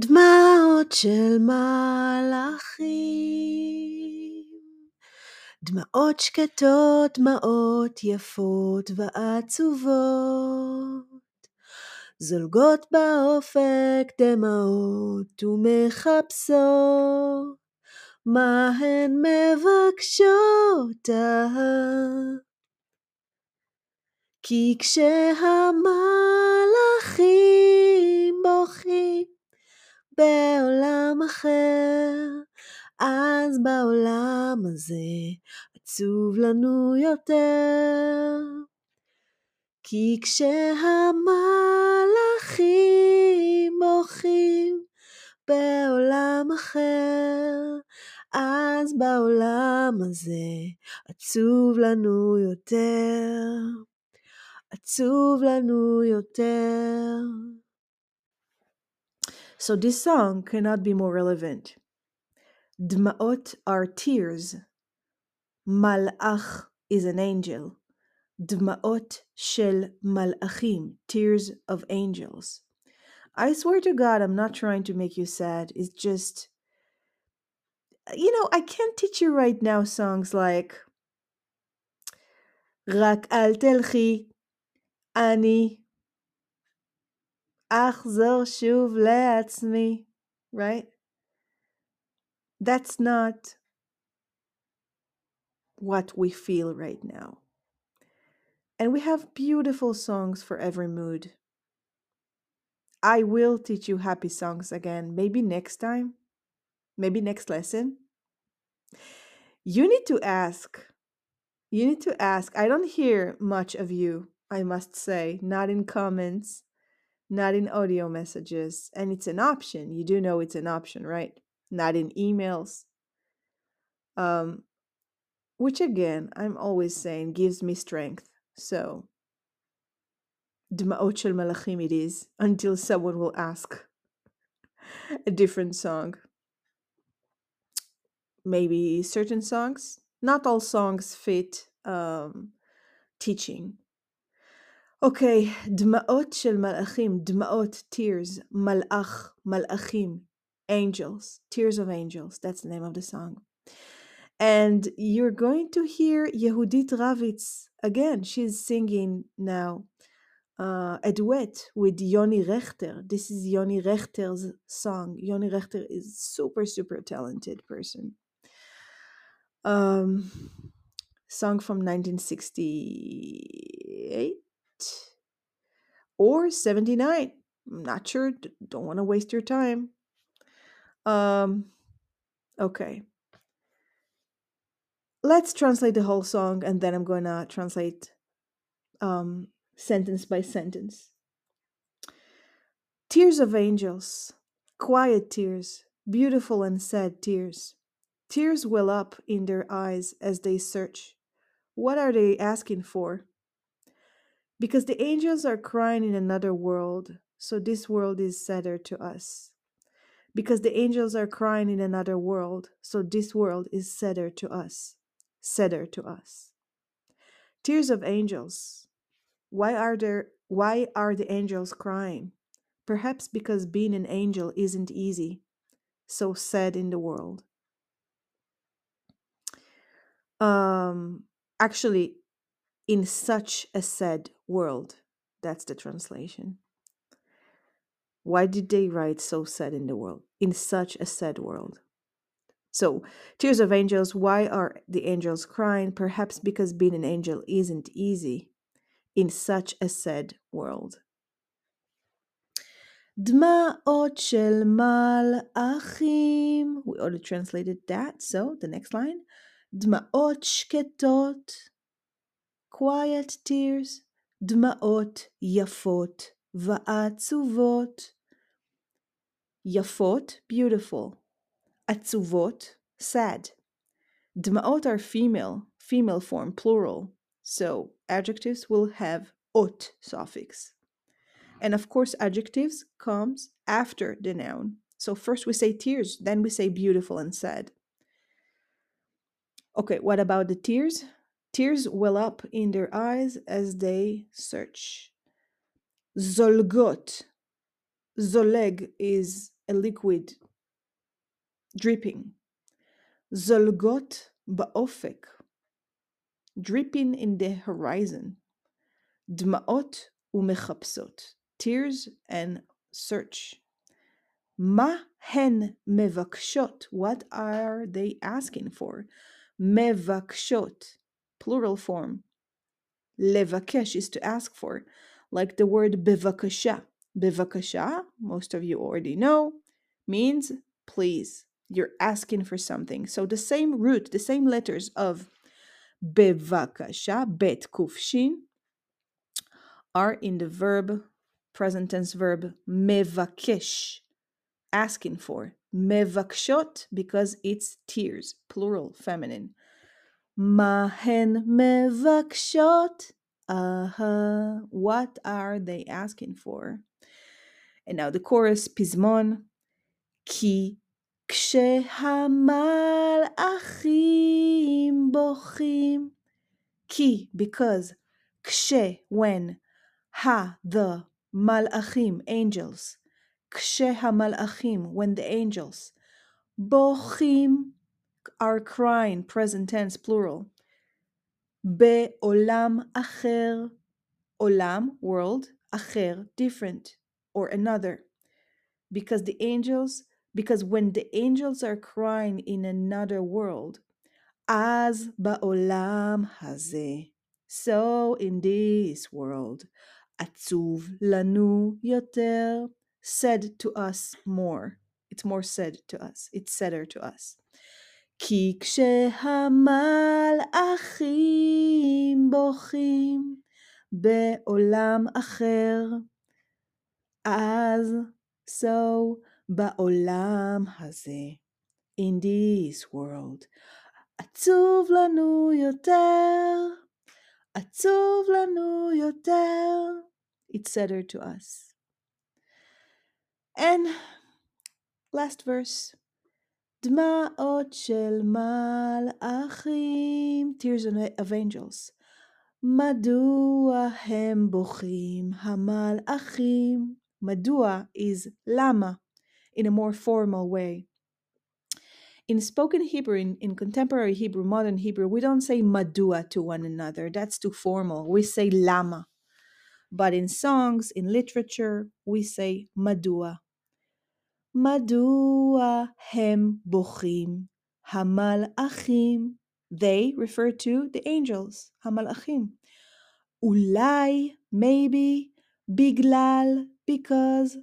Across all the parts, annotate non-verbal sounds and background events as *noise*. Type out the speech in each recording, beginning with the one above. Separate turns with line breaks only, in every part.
דמעות של מלאכים, דמעות שקטות, דמעות יפות ועצובות, זולגות באופק דמעות ומחפשות מה הן מבקשות כי כשהמלאכים בעולם אחר, אז בעולם הזה עצוב לנו יותר. כי כשהמלאכים בוכים בעולם אחר, אז בעולם הזה עצוב לנו יותר. עצוב לנו יותר. So this song cannot be more relevant. Dma'ot are tears. Malach is an angel. Dma'ot shel malachim, tears of angels. I swear to God, I'm not trying to make you sad. It's just, you know, I can't teach you right now songs like Rak al telchi, ani Achzor shuv le'atzmi, right? That's not what we feel right now. And we have beautiful songs for every mood. I will teach you happy songs again, maybe next time, maybe next lesson. You need to ask. You need to ask. I don't hear much of you, I must say, not in comments, not in audio messages. And it's an option. You do know it's an option, right? Not in emails. Um, which again, I'm always saying gives me strength. So, Malachim it is, until someone will ask *laughs* a different song. Maybe certain songs. Not all songs fit um, teaching. Okay, דמעות של מלאכים, דמעות, tears, מלאך, מלאכים, angels, tears of angels. That's the name of the song. And you're going to hear Yehudit Ravitz again. She's singing now uh, a duet with Yoni Rechter. This is Yoni Rechter's song. Yoni Rechter is super, super talented person. Um, song from 1968 or 79. I'm not sure. Don't want to waste your time. Um, okay. Let's translate the whole song and then I'm going to translate um, sentence by sentence. Tears of angels, quiet tears, beautiful and sad tears. Tears well up in their eyes as they search. What are they asking for? Because the angels are crying in another world, so this world is sadder to us. Because the angels are crying in another world, so this world is sadder to us. Sadder to us. Tears of angels. Why are there why are the angels crying? Perhaps because being an angel isn't easy. So sad in the world. Um actually in such a sad world. That's the translation. Why did they write so sad in the world? In such a sad world. So, tears of angels, why are the angels crying? Perhaps because being an angel isn't easy in such a sad world. דמעות של מלאכים. We already translated that. So, the next line. דמעות שקטות. Quiet tears. דמעות יפות ועצובות. יפות, beautiful. עצובות, sad. דמעות are female, female form, plural. So adjectives will have ot suffix. And of course, adjectives comes after the noun. So first we say tears, then we say beautiful and sad. Okay, what about the tears? Tears well up in their eyes as they search. Zolgot. Zoleg is a liquid dripping. Zolgot ba'ofek, dripping in the horizon. Dma'ot umechapsot, tears and search. Ma hen mevakshot, what are they asking for? Mevakshot, plural form. Levakesh is to ask for, like the word bevakasha. Bevakasha, most of you already know, means please. You're asking for something. So the same root, the same letters of bevakasha, bet kufshin, are in the verb, present tense verb mevakesh, asking for. Mevakshot, because it's tears, plural, feminine. Mahen mevakshot. Uh-huh. What are they asking for? And now the chorus, pizmon. כי כשהמלאכים בוכים. כי, because, כש, when, ha, the, malachim, angels. כשהמלאכים, when the angels. בוכים, are crying, present tense, plural. Be olam acher, olam, world, acher, different, or another. Because the angels, because when the angels are crying in another world, as ba'olam hazeh, so in this world, atzuv lanu yoter, said to us more. It's more said to us. It's sadder to us. כי כשהמלאכים בוכים בעולם אחר, אז so בעולם הזה, in this world, עצוב לנו יותר, עצוב לנו יותר, it's sadder to us. And last verse. דמעות של מלאכים, tears of angels. מדוע הם בוכים המלאכים? מדוע is lama in a more formal way. In spoken Hebrew, in, in contemporary Hebrew, modern Hebrew, we don't say madua to one another. That's too formal. We say lama. But in songs, in literature, we say madua. מדוע הם בוכים? המלאכים. They refer to the angels, המלאכים. אולי, maybe, בגלל, because,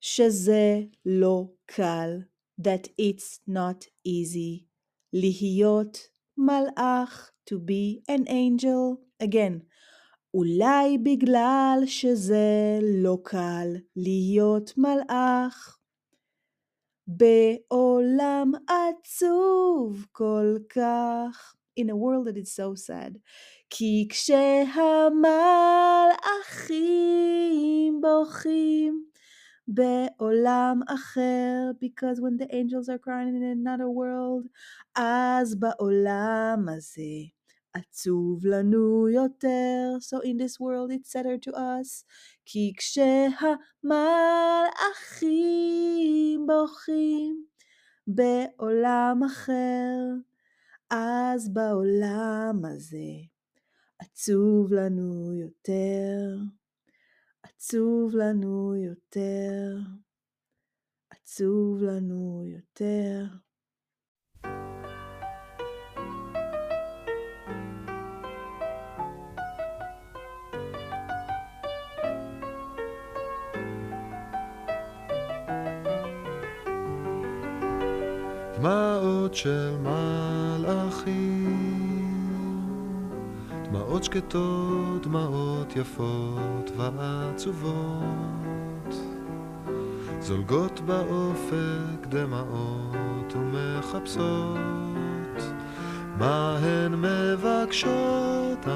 שזה לא קל, that it's not easy. להיות מלאך, to be an angel. Again, אולי בגלל שזה לא קל להיות מלאך. בעולם עצוב כל כך. In a world that is so sad. כי כשהמלאכים בוכים בעולם אחר, because when the angels are crying in another world, אז בעולם הזה עצוב לנו יותר, so in this world it's sadder to us, כי כשהמלאכים בוכים בעולם אחר, אז בעולם הזה עצוב לנו יותר, עצוב לנו יותר, עצוב לנו יותר.
דמעות של מלאכים, דמעות שקטות, דמעות יפות ועצובות, זולגות באופק דמעות ומחפשות, מה הן מבקשות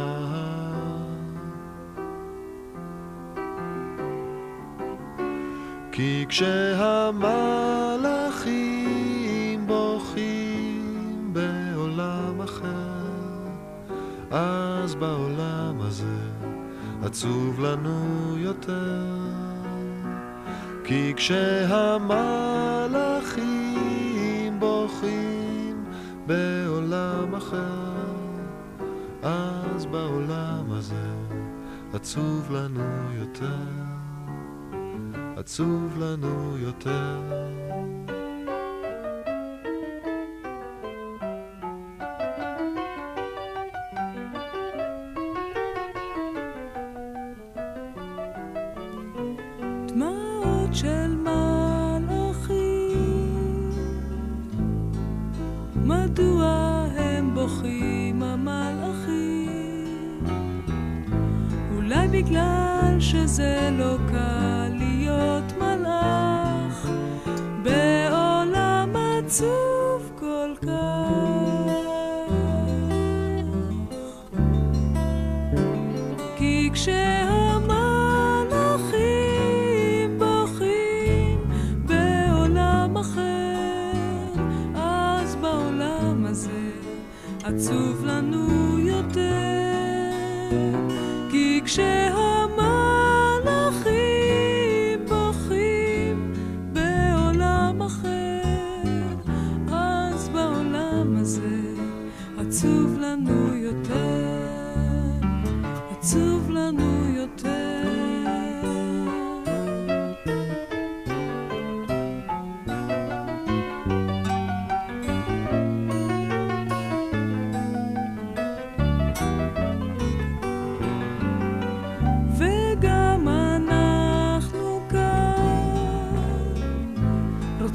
כי כשהמלאכים אז בעולם הזה עצוב לנו יותר. כי כשהמלאכים בוכים בעולם אחר, אז בעולם הזה עצוב לנו יותר, עצוב לנו יותר.
שזה לא קל להיות מלאך בעולם עצוב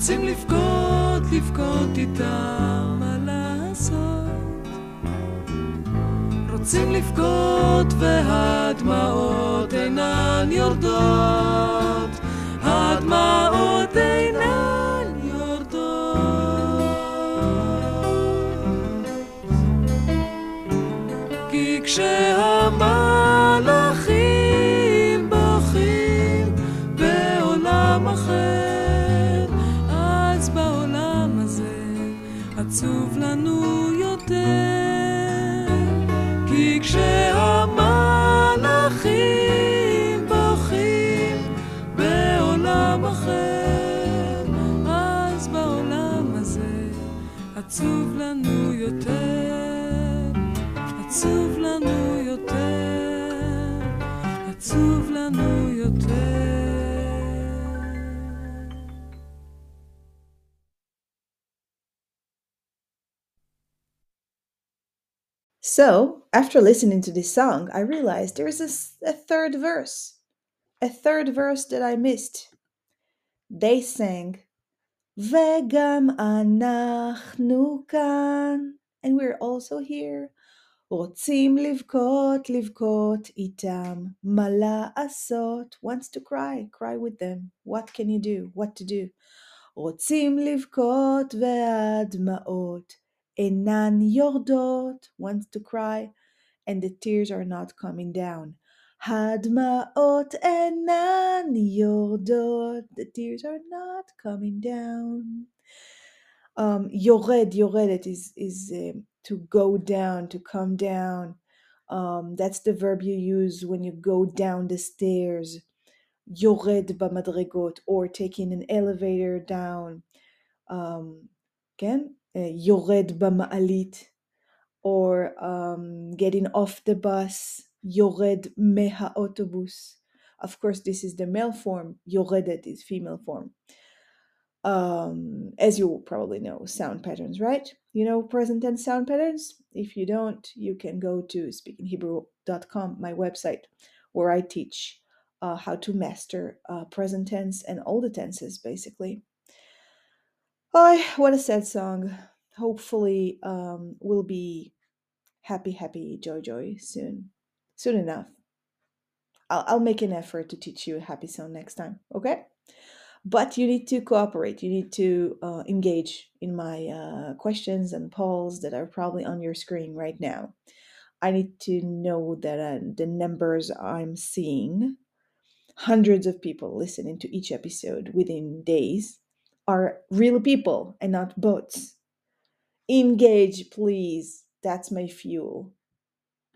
רוצים לבכות, לבכות איתם, מה לעשות? רוצים לבכות והדמעות אינן יורדות, הדמעות אינן יורדות. כי כשהמלאכים עצוב לנו יותר. עצוב לנו יותר, עצוב לנו יותר.
So, after listening to this song, I realized there is a, s- a third verse. A third verse that I missed. They sang, Vegam anachnu kan. And we're also here. רוצים לבכות, לבכות איתם. מה לעשות? Wants to cry, cry with them. What can you do? What to do? רוצים לבכות והדמעות אינן יורדות. Wants to cry, and the tears are not coming down. הדמעות אינן יורדות. The tears are not coming down. Um, יורד, יורדת is, is um, to go down, to come down. Um, that's the verb you use when you go down the stairs. יורד במדרגות, or taking an elevator down. Um, כן? Uh, יורד במעלית, or um, getting off the bus, יורד מהאוטובוס. Of course, this is the male form. יורדת is female form. Um, as you probably know, sound patterns, right? You know present tense sound patterns? If you don't, you can go to speakinghebrew.com, my website, where I teach uh, how to master uh, present tense and all the tenses, basically. Oh, what a sad song. Hopefully, um, we'll be happy, happy, joy, joy soon. Soon enough. I'll, I'll make an effort to teach you a happy song next time, okay? But you need to cooperate. You need to uh, engage in my uh, questions and polls that are probably on your screen right now. I need to know that uh, the numbers I'm seeing, hundreds of people listening to each episode within days, are real people and not bots. Engage, please. That's my fuel.